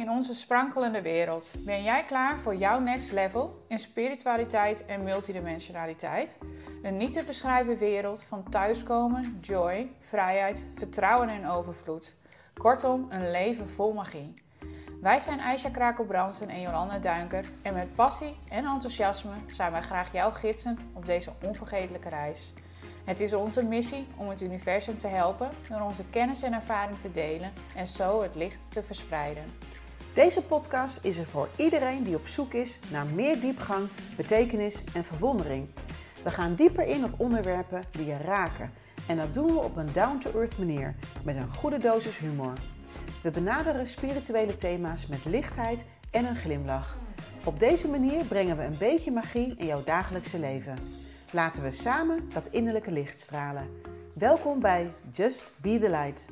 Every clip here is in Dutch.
in onze sprankelende wereld. Ben jij klaar voor jouw next level in spiritualiteit en multidimensionaliteit? Een niet te beschrijven wereld van thuiskomen, joy, vrijheid, vertrouwen en overvloed. Kortom, een leven vol magie. Wij zijn Aisha Krakelbrandsen en Jolanda Duinker en met passie en enthousiasme zijn wij graag jouw gidsen op deze onvergetelijke reis. Het is onze missie om het universum te helpen door onze kennis en ervaring te delen en zo het licht te verspreiden. Deze podcast is er voor iedereen die op zoek is naar meer diepgang, betekenis en verwondering. We gaan dieper in op onderwerpen die je raken en dat doen we op een down-to-earth manier met een goede dosis humor. We benaderen spirituele thema's met lichtheid en een glimlach. Op deze manier brengen we een beetje magie in jouw dagelijkse leven. Laten we samen dat innerlijke licht stralen. Welkom bij Just Be the Light.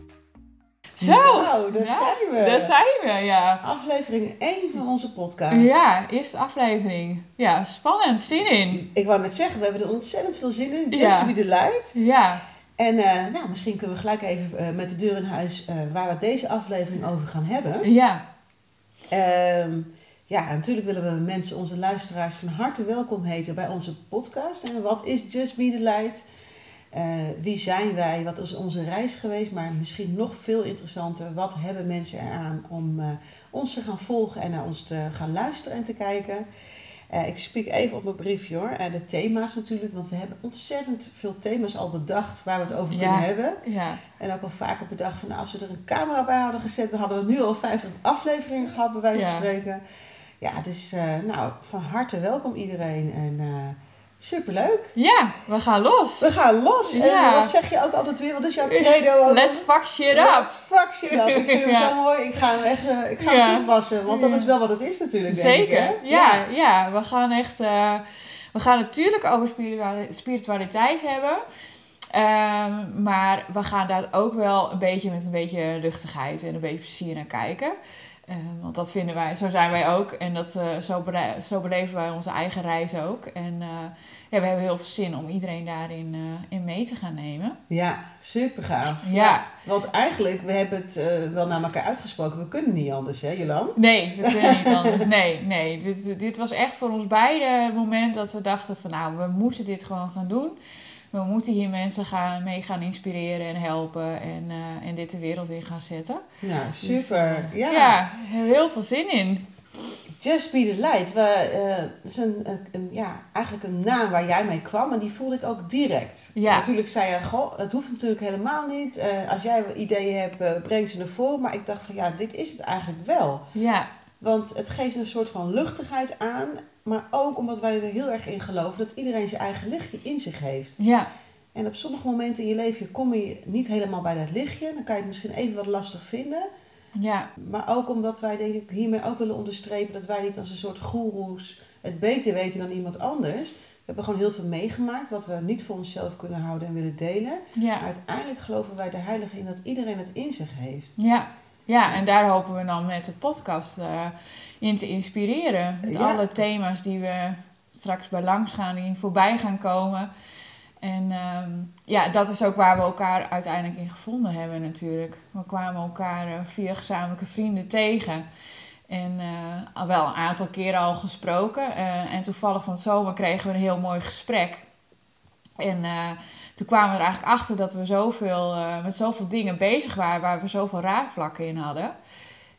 Zo, Nou, daar zijn we. Daar zijn we, ja. Aflevering 1 van onze podcast. Ja, eerste aflevering. Ja, spannend, zin in. Ik wou net zeggen, we hebben er ontzettend veel zin in. Just. Be the Light. Ja, En eh, nou, misschien kunnen we gelijk even eh, met de deur in huis eh, waar we deze aflevering over gaan hebben. ja, Ehm, ja, natuurlijk willen we mensen, onze luisteraars, van harte welkom heten bij onze podcast. En wat is Just Be The Light? Eh, wie zijn wij? Wat is onze reis geweest? Maar misschien nog veel interessanter, wat hebben mensen eraan om eh, ons te gaan volgen en naar ons te gaan luisteren en te kijken? Eh, ik spreek even op mijn briefje hoor. De thema's natuurlijk, want we hebben ontzettend veel thema's al bedacht waar we het over Ja. kunnen hebben. ja. En ook al vaker bedacht van nou, als we er een camera bij hadden gezet, dan hadden we nu al 50 afleveringen gehad, bij wijze van Ja. spreken. Ja, dus nou, van harte welkom iedereen en superleuk. Ja, we gaan los. We gaan los. Ja. En wat zeg je ook altijd weer? Wat is jouw credo? ook? Let's fuck shit up. Let's fuck shit up. Ik vind hem Ja. zo mooi. Ik ga hem echt eh, ik ga Ja. hem toepassen, want dat Ja. is wel wat het is natuurlijk. denk ik, Zeker. hè? ja, ja, we gaan echt. eh, we gaan natuurlijk over spirituali- spiritualiteit hebben. Ehm, maar we gaan daar ook wel een beetje met een beetje luchtigheid en een beetje plezier naar kijken. Ehm, want dat vinden wij, zo zijn wij ook. En dat, eh, zo, zo beleven wij onze eigen reis ook. En eh, ja, we hebben heel veel zin om iedereen daarin eh, in mee te gaan nemen. Ja, super gaaf. Ja. Want eigenlijk, we hebben het eh, wel naar elkaar uitgesproken. We kunnen niet anders, hè Jolan? Nee, we kunnen niet anders. Nee, nee. Dit, dit was echt voor ons beiden het moment dat we dachten van nou, we moeten dit gewoon gaan doen. We moeten hier mensen gaan, mee gaan inspireren en helpen en, eh, en dit de wereld in gaan zetten. Nou, Dus, super. eh, ja. ja, heel veel zin in. Just Be The Light. We, eh, is een, een, ja, eigenlijk een naam waar jij mee kwam. En die voelde ik ook direct. Ja. Natuurlijk zei je, goh, dat hoeft natuurlijk helemaal niet. Als jij ideeën hebt, breng ze naar voren. Maar ik dacht van, ja, dit is het eigenlijk wel. Ja, Want het geeft een soort van luchtigheid aan. Maar ook omdat wij er heel erg in geloven dat iedereen zijn eigen lichtje in zich heeft. ja, En op sommige momenten in je leven kom je niet helemaal bij dat lichtje. Dan kan je het misschien even wat lastig vinden. ja, Maar ook omdat wij denk ik hiermee ook willen onderstrepen dat wij niet als een soort goeroes het beter weten dan iemand anders. We hebben gewoon heel veel meegemaakt wat we niet voor onszelf kunnen houden en willen delen. Maar ja. uiteindelijk geloven wij de heilige in dat iedereen het in zich heeft. Ja, ja, en daar hopen we dan met de podcast eh, in te inspireren. Met Ja. alle thema's die we straks bij langs gaan, die voorbij gaan komen. En ehm, ja, dat is ook waar we elkaar uiteindelijk in gevonden hebben natuurlijk. We kwamen elkaar eh, via gezamenlijke vrienden tegen. En eh, al wel een aantal keren al gesproken. Eh, en toevallig van zomer kregen we een heel mooi gesprek. En eh, toen kwamen we er eigenlijk achter dat we zoveel, eh, met zoveel dingen bezig waren waar we zoveel raakvlakken in hadden.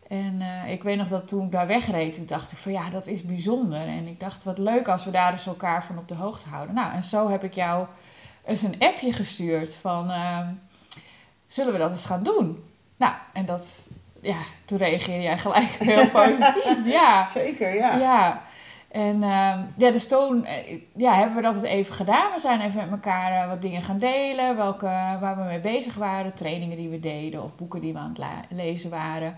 En eh, ik weet nog dat toen ik daar wegreed, toen dacht ik van ja, dat is bijzonder. En ik dacht, wat leuk als we daar dus elkaar van op de hoogte houden. Nou, en zo heb ik jou eens een appje gestuurd van, ehm, zullen we dat eens gaan doen? Nou, en dat, ja, toen reageerde jij gelijk heel positief. Ja, Zeker, ja. ja. En ehm, ja, dus toen eh, ja, hebben we dat het even gedaan. We zijn even met elkaar eh, wat dingen gaan delen. Welke, waar we mee bezig waren. Trainingen die we deden. Of boeken die we aan het lezen waren.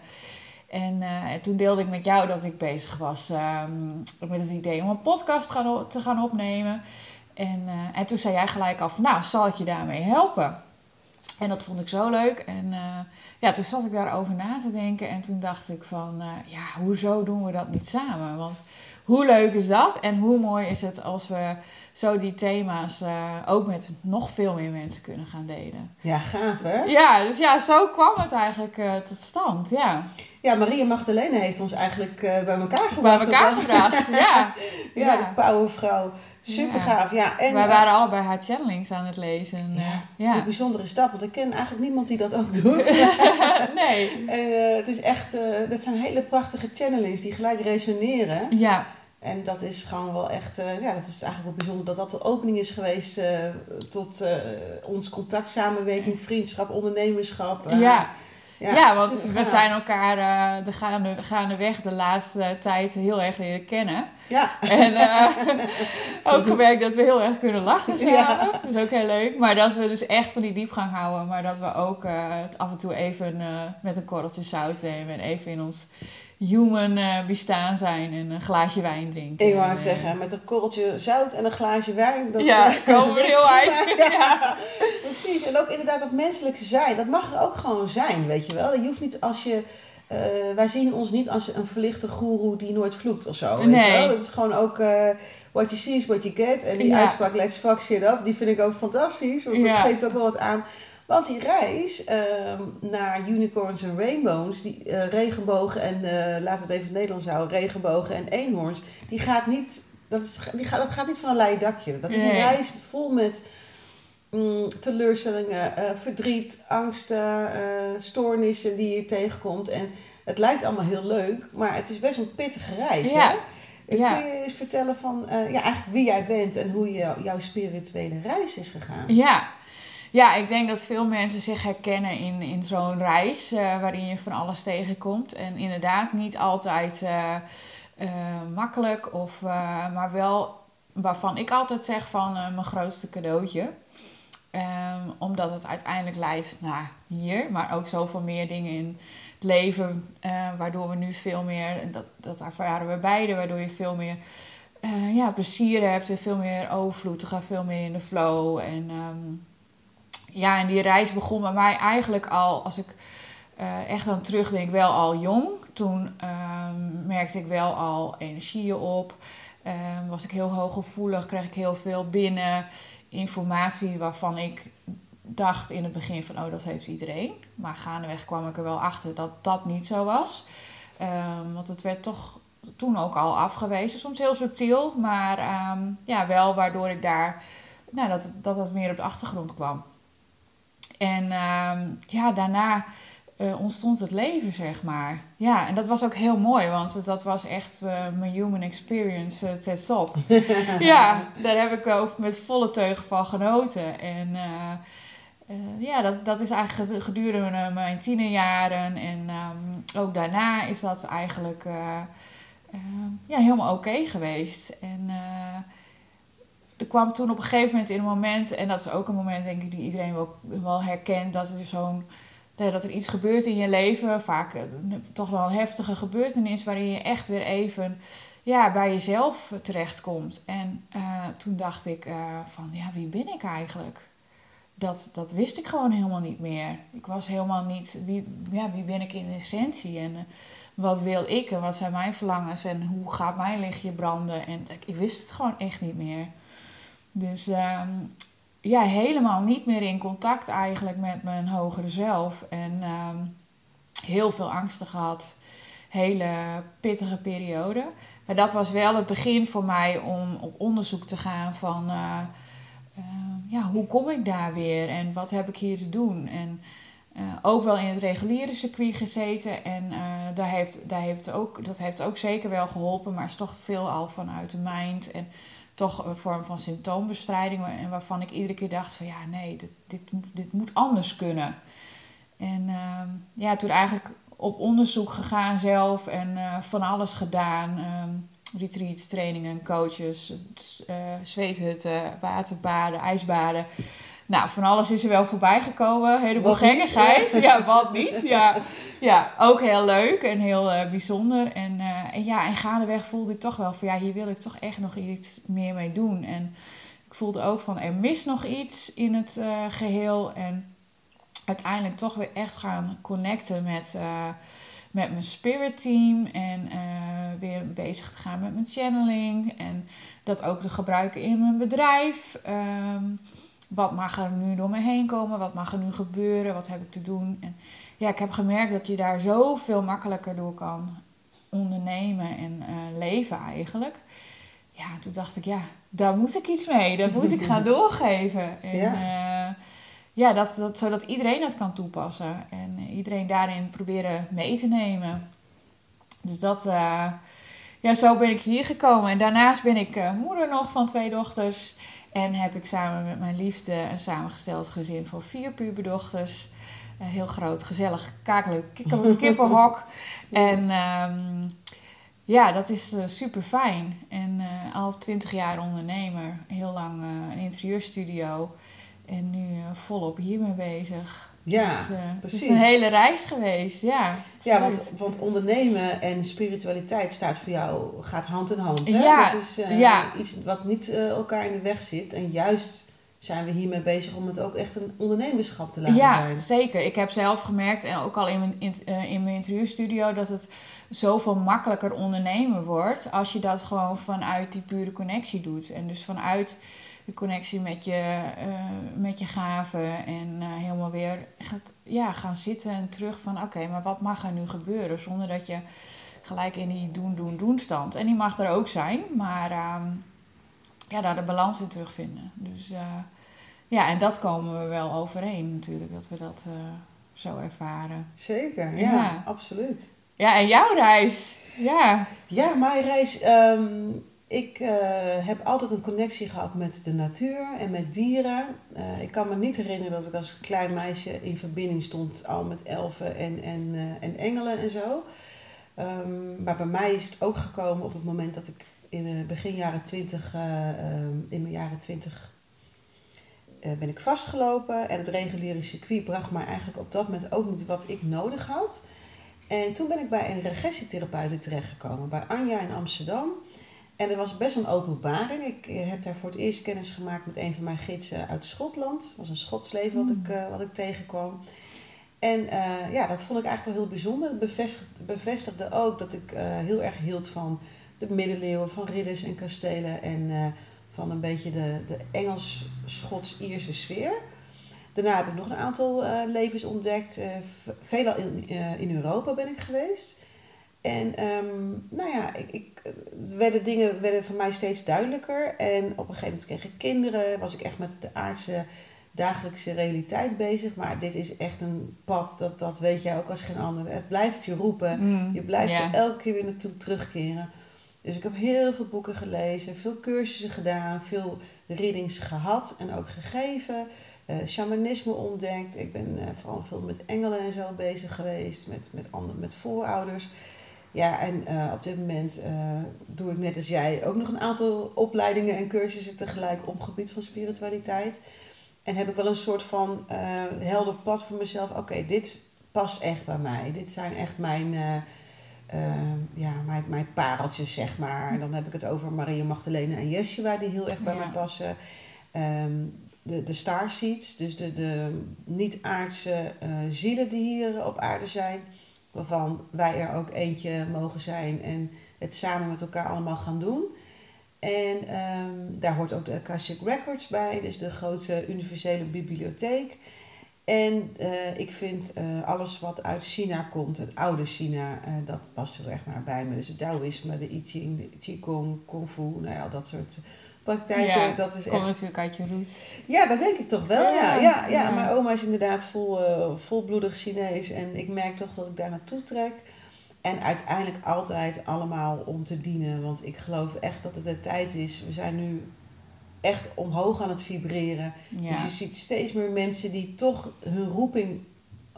En, eh, en toen deelde ik met jou dat ik bezig was ehm, met het idee om een podcast gaan te gaan opnemen. En, en toen zei jij gelijk af, nou, zal ik je daarmee helpen? En dat vond ik zo leuk. En ja, toen zat ik daarover na te denken. En toen dacht ik van, ja, hoezo doen we dat niet samen? Want hoe leuk is dat? En hoe mooi is het als we zo die thema's eh, ook met nog veel meer mensen kunnen gaan delen? Ja, gaaf hè? Ja, dus ja, zo kwam het eigenlijk eh, tot stand. Ja, Ja, Maria Magdalena heeft ons eigenlijk uh, bij elkaar gebracht. Bij elkaar gebracht, ja. ja. ja. de powervrouw. Super gaaf, ja. En, Wij waren allebei haar channelings aan het lezen. Ja, ja. Een bijzondere stap, want ik ken eigenlijk niemand die dat ook doet. nee. Uh, het is echt, uh, dat zijn hele prachtige channelings die gelijk resoneren. Ja. En dat is gewoon wel echt, uh, ja, dat is eigenlijk wel bijzonder dat dat de opening is geweest tot ons contact, samenwerking, vriendschap, ondernemerschap. ja. Ja, want we zijn elkaar uh, de gaande, gaandeweg de laatste tijd heel erg leren kennen. Ja. En uh, ook gemerkt dat we heel erg kunnen lachen samen. Ja. Dat is ook heel leuk. Maar dat we dus echt van die diepgang houden. Maar dat we ook uh, het af en toe even met een korreltje zout nemen. En even in ons human uh, bestaan zijn en een glaasje wijn drinken. Ik wou het zeggen, met een korreltje zout en een glaasje wijn. Dat ja, komen we heel uit. ja. Precies, en ook inderdaad dat menselijke zijn, dat mag er ook gewoon zijn, weet je wel. Je hoeft niet als je... Uh, wij zien ons niet als een verlichte goeroe die nooit vloekt of zo. Nee. Weet Dat is gewoon ook... Uh, what you see is what you get. En die ja. uitspraak, let's fuck shit up, die vind ik ook fantastisch. Want dat geeft ook wel wat aan want die reis ehm, naar unicorns en rainbows, die uh, regenbogen en uh, laten we het even Nederlands houden, regenbogen en eenhoorns, die gaat niet, dat, is, die gaat, dat gaat niet van een leien dakje. Dat is een reis vol met mm, teleurstellingen, uh, verdriet, angsten, stoornissen die je tegenkomt. En het lijkt allemaal heel leuk, maar het is best een pittige reis. Ja. Hè? Ja. Kun je eens vertellen van ja, eigenlijk wie jij bent en hoe je, jouw spirituele reis is gegaan? Ja, ja, ik denk dat veel mensen zich herkennen in, in zo'n reis uh, waarin je van alles tegenkomt. En inderdaad niet altijd uh, uh, makkelijk, of, maar wel waarvan ik altijd zeg van mijn grootste cadeautje. Um, omdat het uiteindelijk leidt naar hier, maar ook zoveel meer dingen in het leven, waardoor we nu veel meer, dat, dat ervaren we beide, waardoor je veel meer ja, plezier hebt en veel meer overvloed, gaat veel meer in de flow. En um, ja, en die reis begon bij mij eigenlijk al, als ik uh, echt aan terugdenk, wel al jong. Toen um, merkte ik wel al energieën op. Um, was ik heel hooggevoelig, kreeg ik heel veel binnen. Informatie waarvan ik dacht in het begin van, oh, dat heeft iedereen. Maar gaandeweg kwam ik er wel achter dat dat niet zo was. Um, want het werd toch toen ook al afgewezen. Soms heel subtiel, maar ja, wel waardoor ik daar, nou, dat, dat dat meer op de achtergrond kwam. En uh, ja, daarna uh, ontstond het leven, zeg maar. Ja, en dat was ook heel mooi, want dat was echt uh, mijn human experience uh, ten top. ja, daar heb ik ook met volle teugen van genoten. En ja, dat, dat is eigenlijk gedurende mijn tienerjaren. En um, ook daarna is dat eigenlijk ja, helemaal oké geweest. En er kwam toen op een gegeven moment in een moment, en dat is ook een moment denk ik die iedereen wel, wel herkent, dat er zo'n dat er iets gebeurt in je leven, vaak eh, toch wel een heftige gebeurtenis, waarin je echt weer even ja, bij jezelf terechtkomt. En uh, toen dacht ik uh, van, ja, wie ben ik eigenlijk? Dat, dat wist ik gewoon helemaal niet meer. Ik was helemaal niet, wie, ja, wie ben ik in essentie? En uh, wat wil ik en wat zijn mijn verlangens en hoe gaat mijn lichtje branden? En ik wist het gewoon echt niet meer. Dus um, ja, helemaal niet meer in contact eigenlijk met mijn hogere zelf. En um, heel veel angsten gehad. Hele pittige periode. Maar dat was wel het begin voor mij om op onderzoek te gaan van... Uh, uh, ja, hoe kom ik daar weer en wat heb ik hier te doen? En uh, ook wel in het reguliere circuit gezeten. En daar heeft, daar heeft ook, dat heeft ook zeker wel geholpen, maar is toch veel al vanuit de mind. En toch een vorm van symptoombestrijding. En waarvan ik iedere keer dacht van ja, nee, dit, dit, dit moet anders kunnen. En uh, ja, toen eigenlijk op onderzoek gegaan zelf en uh, van alles gedaan. Um, retreats, trainingen, coaches, uh, zweethutten, waterbaden, ijsbaden. Nou, van alles is er wel voorbij gekomen. Een heleboel gekkigheid. Ja, wat niet. Ja, ja ook heel leuk en heel uh, bijzonder. En, uh, en ja, en gaandeweg voelde ik toch wel van ja, hier wil ik toch echt nog iets meer mee doen. En ik voelde ook van er mis nog iets in het uh, geheel. En uiteindelijk toch weer echt gaan connecten met, met mijn spirit team. En weer bezig te gaan met mijn channeling. En dat ook te gebruiken in mijn bedrijf. Um, wat mag er nu door me heen komen? Wat mag er nu gebeuren? Wat heb ik te doen? En ja, ik heb gemerkt dat je daar zoveel makkelijker door kan ondernemen en uh, leven eigenlijk. Ja, toen dacht ik, ja, daar moet ik iets mee. Dat moet ik gaan doorgeven. En, ja. Uh, ja, dat, dat, zodat iedereen het kan toepassen. En iedereen daarin proberen mee te nemen. Dus dat, uh, ja, zo ben ik hier gekomen. En daarnaast ben ik moeder nog van twee dochters. En heb ik samen met mijn liefde een samengesteld gezin van vier puberdochters. Een heel groot, gezellig, kakelijk kippenhok. en um, ja, dat is uh, super fijn. En uh, al twintig jaar ondernemer, heel lang uh, een interieurstudio. En nu volop hiermee bezig. Ja, dus, precies. Het is een hele reis geweest, ja. Ja, want, want ondernemen en spiritualiteit staat voor jou, gaat hand in hand. Hè? Ja, dat is ja. iets wat niet elkaar in de weg zit. En juist zijn we hiermee bezig om het ook echt een ondernemerschap te laten ja, zijn. Ja, zeker. Ik heb zelf gemerkt, en ook al in mijn, in, in mijn interieurstudio, dat het zoveel makkelijker ondernemen wordt als je dat gewoon vanuit die pure connectie doet. En dus vanuit de connectie met je, uh, met je gaven en uh, helemaal weer gaat, ja, gaan zitten en terug van oké, maar wat mag er nu gebeuren? Zonder dat je gelijk in die doen, doen, doen stand. En die mag er ook zijn, maar um, ja, daar de balans in terugvinden. Dus uh, ja, en dat komen we wel overeen natuurlijk, dat we dat zo ervaren. Zeker, ja, ja, absoluut. Ja, en jouw reis? Ja. Ja, mijn reis. Um, ik uh, heb altijd een connectie gehad met de natuur en met dieren. ik kan me niet herinneren dat ik als klein meisje in verbinding stond al met elfen en, en, en engelen en zo. Um, maar bij mij is het ook gekomen op het moment dat ik in begin jaren 20, uh, uh, in mijn jaren 20 eh, ben ik vastgelopen. En het reguliere circuit bracht mij eigenlijk op dat moment ook niet wat ik nodig had. En toen ben ik bij een regressietherapeut terechtgekomen, bij Anja in Amsterdam. En dat was best een openbaring. Ik heb daar voor het eerst kennis gemaakt met een van mijn gidsen uit Schotland. Het was een Schots leven wat, ik, uh, wat ik tegenkwam. En uh, ja, dat vond ik eigenlijk wel heel bijzonder. Het bevestigde, bevestigde ook dat ik uh, heel erg hield van de middeleeuwen, van ridders en kastelen en van een beetje de, de Engels-Schots-Ierse sfeer. Daarna heb ik nog een aantal levens ontdekt. Veelal in, in Europa ben ik geweest. En um, nou ja, ik, ik, werden dingen werden voor mij steeds duidelijker. En op een gegeven moment kreeg ik kinderen. Was ik echt met de aardse dagelijkse realiteit bezig. Maar dit is echt een pad, dat, dat weet jij ook als geen ander. Het blijft je roepen. Mm, je blijft yeah. er elke keer weer naartoe terugkeren. Dus ik heb heel veel boeken gelezen, veel cursussen gedaan, veel readings gehad en ook gegeven. Uh, shamanisme ontdekt. Ik ben uh, vooral veel met engelen en zo bezig geweest, met, met, andere, met voorouders. Ja, en uh, op dit moment doe ik net als jij ook nog een aantal opleidingen en cursussen tegelijk op gebied van spiritualiteit. En heb ik wel een soort van helder pad voor mezelf. Oké, okay, dit past echt bij mij. Dit zijn echt mijn ja, mijn, mijn pareltjes, zeg maar. Dan heb ik het over Maria Magdalena en Yeshua, die heel erg bij ja. me passen. Um, de, de starseeds, dus de, de niet-aardse zielen die hier op aarde zijn. Waarvan wij er ook eentje mogen zijn en het samen met elkaar allemaal gaan doen. En um, daar hoort ook de Akashic Records bij, dus de grote universele bibliotheek. En uh, ik vind uh, alles wat uit China komt, het oude China, uh, dat past heel erg maar bij me. Dus het Taoïsme, de I Ching, de Qigong, Kung Fu, nou ja, dat soort praktijken. Ja, dat is komt natuurlijk uit je roots. Ja, dat denk ik toch wel. Ja, ja, ja, ja. Mijn oma is inderdaad vol, volbloedig Chinees en ik merk toch dat ik daar naartoe trek. En uiteindelijk altijd allemaal om te dienen, want ik geloof echt dat het de tijd is. We zijn nu echt omhoog aan het vibreren. Ja. Dus je ziet steeds meer mensen die toch hun roeping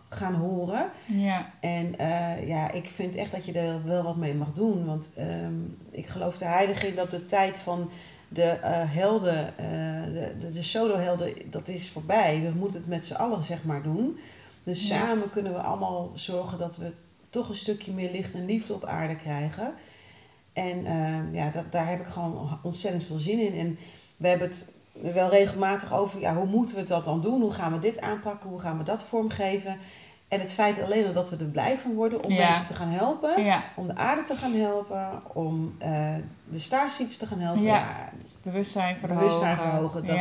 gaan horen. Ja. En uh, ja, ik vind echt dat je er wel wat mee mag doen. Want um, ik geloof de heilige in dat de tijd van de uh, helden, uh, de, de, de solo-helden, dat is voorbij. We moeten het met z'n allen, zeg maar, doen. Dus ja. samen kunnen we allemaal zorgen dat we toch een stukje meer licht en liefde op aarde krijgen. En ja, dat, daar heb ik gewoon ontzettend veel zin in. En we hebben het wel regelmatig over, ja, hoe moeten we dat dan doen? Hoe gaan we dit aanpakken? Hoe gaan we dat vormgeven? En het feit alleen dat we er blij van worden om ja. mensen te gaan helpen, ja. om de aarde te gaan helpen, om uh, de starseeds te gaan helpen. Ja. Bewustzijn verhogen. Bewustzijn verhogen. Dat,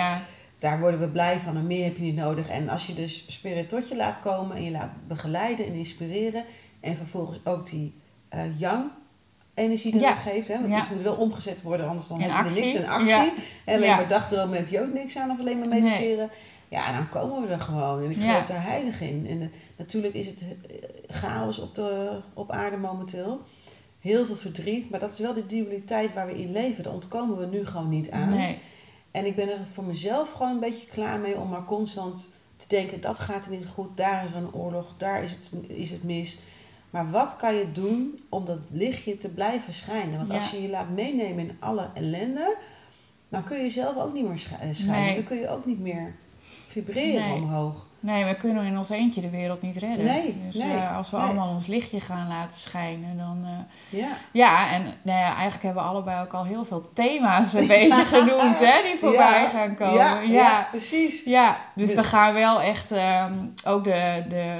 daar worden we blij van en meer heb je niet nodig. En als je dus spirit tot je laat komen en je laat begeleiden en inspireren en vervolgens ook die uh, yang energie erop geeft. Hè? Want iets moet wel omgezet worden, anders dan heb je niks in actie. En alleen maar dagdromen heb je ook niks aan of alleen maar mediteren. Ja, dan komen we er gewoon. En ik geloof daar heilig in. En uh, natuurlijk is het eh, chaos op, de, op aarde momenteel. Heel veel verdriet. Maar dat is wel de dualiteit waar we in leven. Daar ontkomen we nu gewoon niet aan. Nee. En ik ben er voor mezelf gewoon een beetje klaar mee om maar constant te denken: dat gaat er niet goed, daar is er een oorlog, daar is het, is het mis. Maar wat kan je doen om dat lichtje te blijven schijnen? Want als je je laat meenemen in alle ellende, dan kun je zelf ook niet meer schijnen. Dan kun je ook niet meer vibreren omhoog. Nee, we kunnen in ons eentje de wereld niet redden. Nee, dus nee, uh, als we allemaal ons lichtje gaan laten schijnen, dan... Uh, ja. ja, en nou ja, eigenlijk hebben we allebei ook al heel veel thema's een beetje genoemd, hè, die voorbij gaan komen. Ja, ja, precies. Ja, dus we gaan wel echt... Um, ook de, de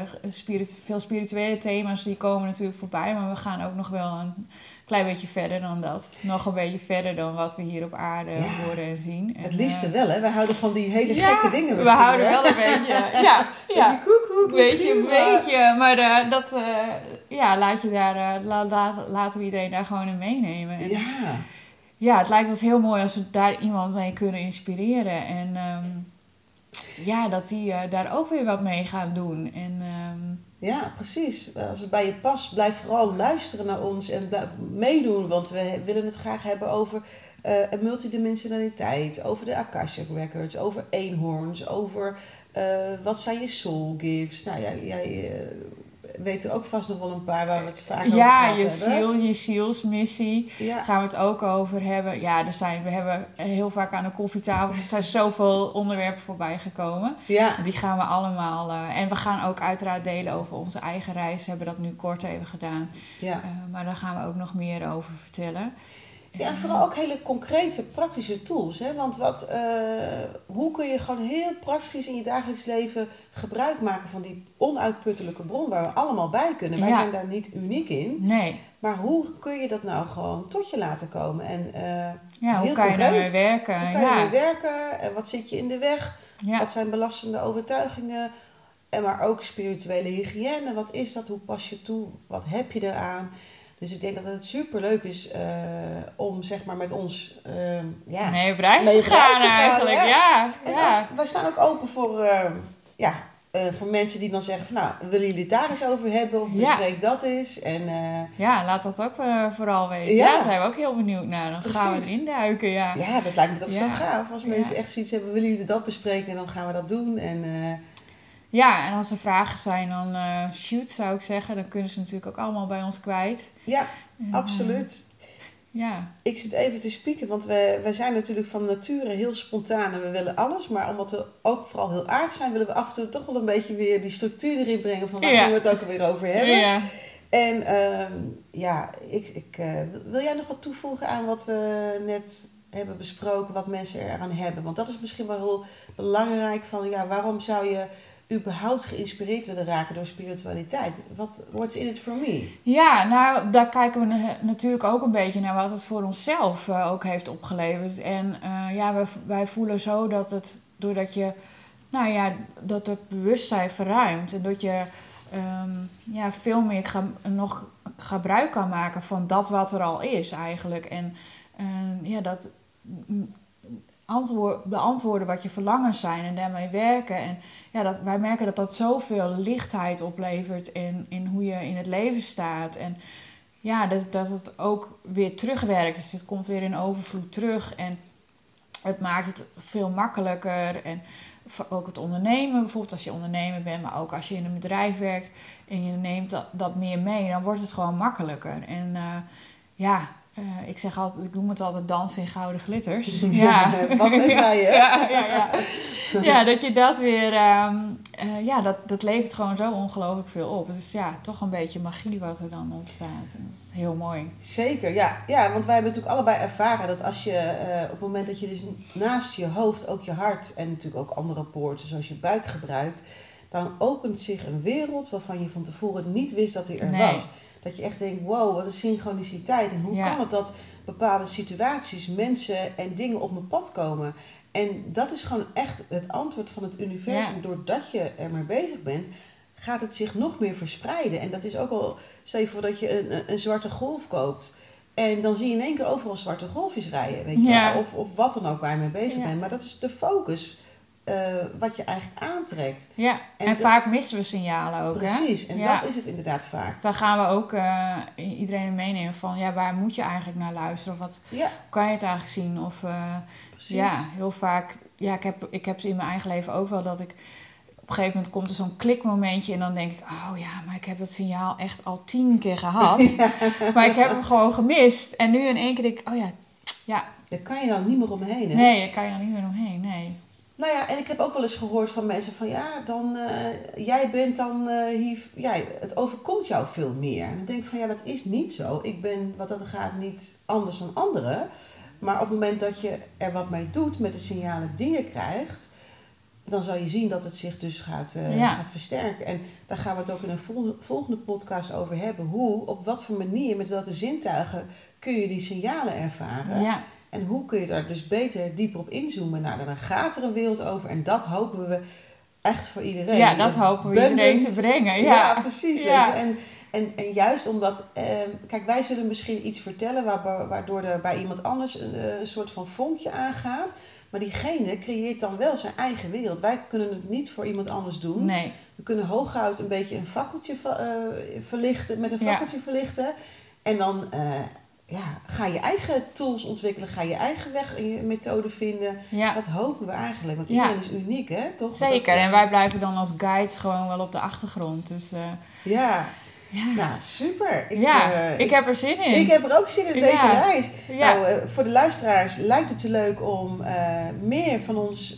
veel spirituele thema's, die komen natuurlijk voorbij, maar we gaan ook nog wel een klein beetje verder dan dat. Nog een beetje verder dan wat we hier op aarde horen en zien. het liefste uh, wel, hè? We houden van die hele gekke dingen. We houden wel een beetje. ja, ja. Koekoek, beetje, een beetje. Maar uh, dat, uh, ja, laat je daar, la, la, laten we iedereen daar gewoon in meenemen. En, ja. Ja, het lijkt ons heel mooi als we daar iemand mee kunnen inspireren. En um, ja, dat die daar ook weer wat mee gaan doen. En um, ja, precies. Als het bij je past, blijf vooral luisteren naar ons en meedoen. Want we willen het graag hebben over uh, multidimensionaliteit, over de Akashic Records, over eenhoorns, over uh, wat zijn je soul gifts. Nou ja, jij uh, weet er ook vast nog wel een paar waar we het vaak over ja, je ziel, je zielsmissie. Ja. Gaan we het ook over hebben. Ja, er zijn, we hebben heel vaak aan de koffietafel. Er zijn zoveel onderwerpen voorbij gekomen. Ja. Die gaan we allemaal. Uh, en we gaan ook uiteraard delen over onze eigen reis. We hebben dat nu kort even gedaan. Ja. Uh, maar daar gaan we ook nog meer over vertellen. Ja, en vooral ook hele concrete, praktische tools. Hè? Want wat, uh, hoe kun je gewoon heel praktisch in je dagelijks leven gebruik maken van die onuitputtelijke bron waar we allemaal bij kunnen? Wij zijn daar niet uniek in. Nee. Maar hoe kun je dat nou gewoon tot je laten komen? En, uh, ja, hoe kan je daarmee werken? Hoe kan ja. je werken? En wat zit je in de weg? Wat zijn belastende overtuigingen? En maar ook spirituele hygiëne. Wat is dat? Hoe pas je toe? Wat heb je eraan? Dus ik denk dat het super leuk is uh, om zeg maar met ons uh, ja, mee op reis te gaan, eigenlijk. Ja. ja. wij staan ook open voor, uh, ja, voor mensen die dan zeggen van nou, willen jullie het daar eens over hebben of bespreek dat eens. En, ja, laat dat ook vooral weten. Ja. daar zijn we ook heel benieuwd naar. Dan gaan we erin duiken. Ja. ja, dat lijkt me toch zo gaaf. Als mensen echt zoiets hebben, willen jullie dat bespreken, dan gaan we dat doen. En ja, en als er vragen zijn, dan uh, shoot zou ik zeggen. Dan kunnen ze natuurlijk ook allemaal bij ons kwijt. Ja, absoluut. ja. Ik zit even te spieken, want we, wij zijn natuurlijk van nature heel spontaan en we willen alles. Maar omdat we ook vooral heel aard zijn, willen we af en toe toch wel een beetje weer die structuur erin brengen van waar ja. we het ook alweer over hebben. Ja. En uh, ja, ik, ik, uh, wil jij nog wat toevoegen aan wat we net hebben besproken, wat mensen eraan hebben? Want dat is misschien wel heel belangrijk van, ja, waarom zou je überhaupt geïnspireerd willen raken door spiritualiteit? Wat what's in it for me? Ja, nou, daar kijken we natuurlijk ook een beetje naar wat het voor onszelf uh, ook heeft opgeleverd. En uh, ja, wij, wij voelen zo dat het, doordat je, nou ja, dat het bewustzijn verruimt en dat je um, ja, veel meer nog gebruik kan maken van dat wat er al is eigenlijk. En uh, ja, dat antwoord, beantwoorden wat je verlangens zijn en daarmee werken. En ja, dat, wij merken dat dat zoveel lichtheid oplevert in, in hoe je in het leven staat. En ja, dat, dat het ook weer terugwerkt. Dus het komt weer in overvloed terug. En het maakt het veel makkelijker. En ook het ondernemen, bijvoorbeeld als je ondernemer bent, maar ook als je in een bedrijf werkt en je neemt dat, dat meer mee, dan wordt het gewoon makkelijker. En uh, ja, uh, ik zeg altijd, ik noem het altijd dansen in gouden glitters. Ja, was even bij je. ja, ja, ja. ja, dat je dat weer, um, uh, ja, dat, dat levert gewoon zo ongelooflijk veel op. Dus ja, toch een beetje magie wat er dan ontstaat. Dat is heel mooi. Zeker, ja. Ja, want wij hebben natuurlijk allebei ervaren dat als je uh, op het moment dat je dus naast je hoofd ook je hart en natuurlijk ook andere poorten zoals je buik gebruikt, dan opent zich een wereld waarvan je van tevoren niet wist dat die er nee. was. Dat je echt denkt, wow, wat een synchroniciteit. En hoe kan het dat bepaalde situaties, mensen en dingen op mijn pad komen? En dat is gewoon echt het antwoord van het universum. Ja. Doordat je ermee bezig bent, gaat het zich nog meer verspreiden. En dat is ook al, stel je voor dat je een, een, zwarte golf koopt. En dan zie je in één keer overal zwarte golfjes rijden. Weet je Ja. wel? Of, of wat dan ook waar je mee bezig bent. Maar dat is de focus eh, wat je eigenlijk aantrekt. Ja, en, vaak missen we signalen ook, hè? Precies, en Ja. dat is het inderdaad vaak. Dan gaan we ook eh, iedereen meenemen van, ja, waar moet je eigenlijk naar luisteren? Of wat Ja, kan je het eigenlijk zien? Of eh, ja, heel vaak, ja, ik heb, ik heb het in mijn eigen leven ook wel dat ik op een gegeven moment komt er zo'n klikmomentje en dan denk ik, oh ja, maar ik heb dat signaal echt al tien keer gehad. Maar ik heb hem gewoon gemist. En nu in één keer denk ik, oh ja, ja, Daar kan je dan niet meer omheen. Hè? nee, daar kan je dan niet meer omheen, nee. Nou ja, en ik heb ook wel eens gehoord van mensen van ja, dan eh, jij bent dan eh, hier, ja, het overkomt jou veel meer. En dan denk ik van ja, dat is niet zo. Ik ben wat dat gaat niet anders dan anderen. Maar op het moment dat je er wat mee doet met de signalen die je krijgt, dan zal je zien dat het zich dus gaat, eh, Ja. gaat versterken. En daar gaan we het ook in een vol- volgende podcast over hebben. Hoe, op wat voor manier, met welke zintuigen kun je die signalen ervaren. Ja, En hoe kun je daar dus beter dieper op inzoomen? Nou, dan gaat er een wereld over en dat hopen we echt voor iedereen. ja dat hopen we iedereen te brengen. Ja, Ja, precies. Ja. En, en, en juist omdat, ehm, kijk, wij zullen misschien iets vertellen waar- waardoor er bij iemand anders een, eh, een soort van vonkje aangaat. Maar diegene creëert dan wel zijn eigen wereld. Wij kunnen het niet voor iemand anders doen. Nee, We kunnen hooguit een beetje een fakkeltje eh, verlichten, met een Ja. fakkeltje verlichten. En dan eh, ja, ga je eigen tools ontwikkelen, ga je eigen weg en je methode vinden. ja. Dat hopen we eigenlijk, want Ja. iedereen is uniek, hè? Toch? Zeker, Dat, eh, en wij blijven dan als guides gewoon wel op de achtergrond. Dus eh, Ja, ja, nou super. Ik, ja eh, ik, heb er zin in. ik heb er ook zin in deze reis. Nou, voor de luisteraars lijkt het je leuk om meer van ons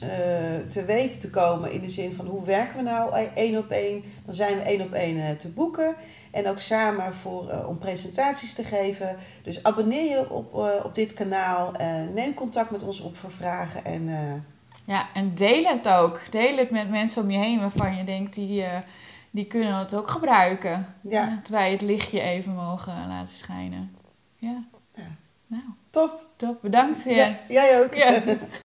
te weten te komen. In de zin van hoe werken we nou één op één. Dan zijn we één op één te boeken. En ook samen voor, eh, om presentaties te geven. Dus abonneer je op, eh, op dit kanaal. neem contact met ons op voor vragen. En eh, ja, en deel het ook. Deel het met mensen om je heen waarvan je denkt, die, die kunnen het ook gebruiken. ja, Dat wij het lichtje even mogen laten schijnen. Ja. Ja. Nou, top. top. Bedankt weer. Ja, jij ook. Ja.